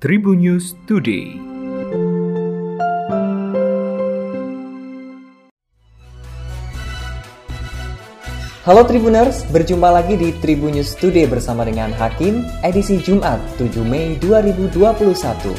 Tribun News Today. Halo Tribuners, berjumpa lagi di Tribun News Today bersama dengan Hakim, edisi Jumat 7 Mei 2021.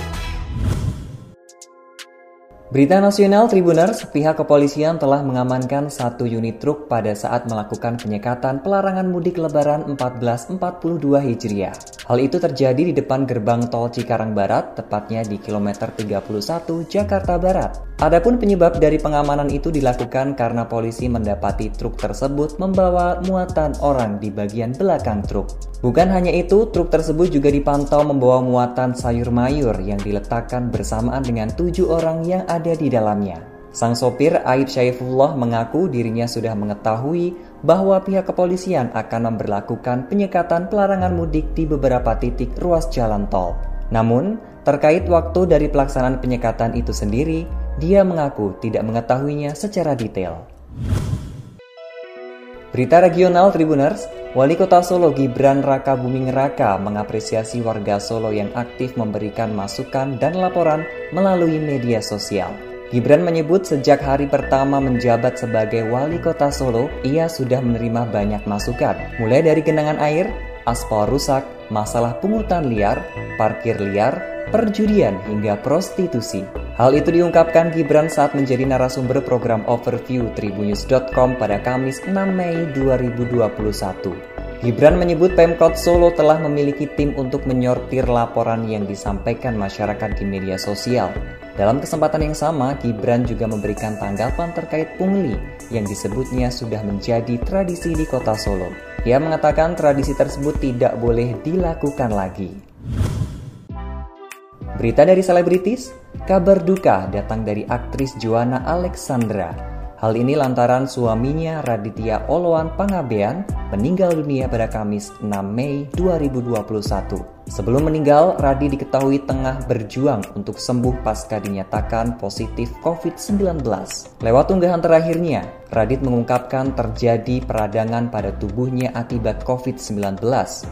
Berita nasional Tribuners, pihak kepolisian telah mengamankan satu unit truk pada saat melakukan penyekatan pelarangan mudik lebaran 1442 Hijriah. Hal itu terjadi di depan gerbang tol Cikarang Barat, tepatnya di kilometer 31 Jakarta Barat. Adapun penyebab dari pengamanan itu dilakukan karena polisi mendapati truk tersebut membawa muatan orang di bagian belakang truk. Bukan hanya itu, truk tersebut juga dipantau membawa muatan sayur mayur yang diletakkan bersamaan dengan tujuh orang yang ada di dalamnya. Sang sopir Aib Syaifullah mengaku dirinya sudah mengetahui bahwa pihak kepolisian akan memperlakukan penyekatan pelarangan mudik di beberapa titik ruas jalan tol. Namun, terkait waktu dari pelaksanaan penyekatan itu sendiri, dia mengaku tidak mengetahuinya secara detail. Berita regional Tribuners, Wali Kota Solo Gibran Raka Buming Raka mengapresiasi warga Solo yang aktif memberikan masukan dan laporan melalui media sosial. Gibran menyebut sejak hari pertama menjabat sebagai wali kota Solo, ia sudah menerima banyak masukan, mulai dari genangan air, aspal rusak, masalah pungutan liar, parkir liar, perjudian hingga prostitusi. Hal itu diungkapkan Gibran saat menjadi narasumber program Overview Tribunnews.com pada Kamis 6 Mei 2021. Gibran menyebut Pemkot Solo telah memiliki tim untuk menyortir laporan yang disampaikan masyarakat di media sosial. Dalam kesempatan yang sama, Gibran juga memberikan tanggapan terkait pungli yang disebutnya sudah menjadi tradisi di kota Solo. Ia mengatakan tradisi tersebut tidak boleh dilakukan lagi. Berita dari selebritis, Kabar duka datang dari aktris Joanna Alexandra. Hal ini lantaran suaminya Raditya Oloan Pangabean meninggal dunia pada Kamis 6 Mei 2021. Sebelum meninggal, Radi diketahui tengah berjuang untuk sembuh pasca dinyatakan positif COVID-19. Lewat unggahan terakhirnya, Radit mengungkapkan terjadi peradangan pada tubuhnya akibat COVID-19.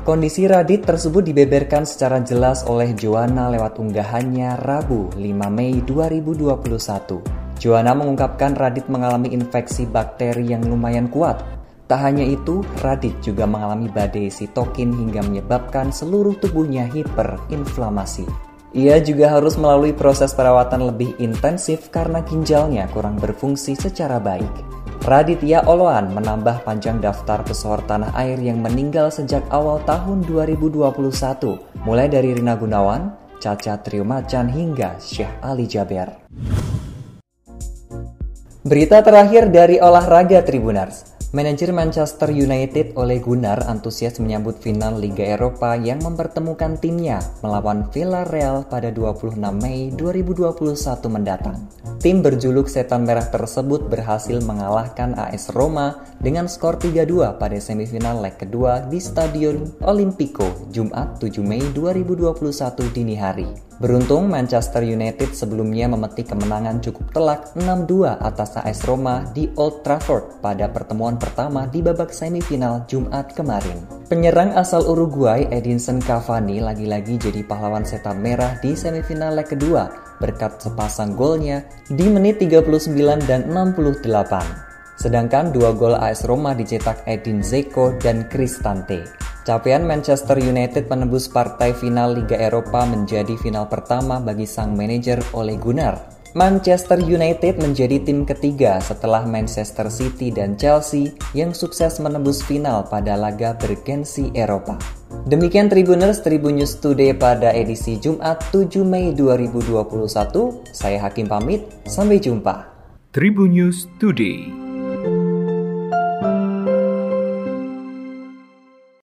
Kondisi Radit tersebut dibeberkan secara jelas oleh Joanna lewat unggahannya Rabu 5 Mei 2021. Joanna mengungkapkan Radit mengalami infeksi bakteri yang lumayan kuat Tak hanya itu, Radit juga mengalami badai sitokin hingga menyebabkan seluruh tubuhnya hiperinflamasi. Ia juga harus melalui proses perawatan lebih intensif karena ginjalnya kurang berfungsi secara baik. Raditya Oloan menambah panjang daftar pesohor tanah air yang meninggal sejak awal tahun 2021, mulai dari Rina Gunawan, Caca Triumacan hingga Syekh Ali Jaber. Berita terakhir dari olahraga Tribunars. Manajer Manchester United Ole Gunnar antusias menyambut final Liga Eropa yang mempertemukan timnya melawan Villarreal pada 26 Mei 2021 mendatang. Tim berjuluk Setan Merah tersebut berhasil mengalahkan AS Roma dengan skor 3-2 pada semifinal leg kedua di Stadion Olimpico Jumat 7 Mei 2021 dini hari. Beruntung Manchester United sebelumnya memetik kemenangan cukup telak 6-2 atas AS Roma di Old Trafford pada pertemuan pertama di babak semifinal Jumat kemarin. Penyerang asal Uruguay Edinson Cavani lagi-lagi jadi pahlawan setan merah di semifinal leg kedua berkat sepasang golnya di menit 39 dan 68. Sedangkan dua gol AS Roma dicetak Edin Zeko dan Cristante. Capaian Manchester United menembus partai final Liga Eropa menjadi final pertama bagi sang manajer Ole Gunnar. Manchester United menjadi tim ketiga setelah Manchester City dan Chelsea yang sukses menembus final pada laga bergensi Eropa. Demikian Tribuners Tribun News Today pada edisi Jumat 7 Mei 2021. Saya Hakim pamit, sampai jumpa. Tribun News Today.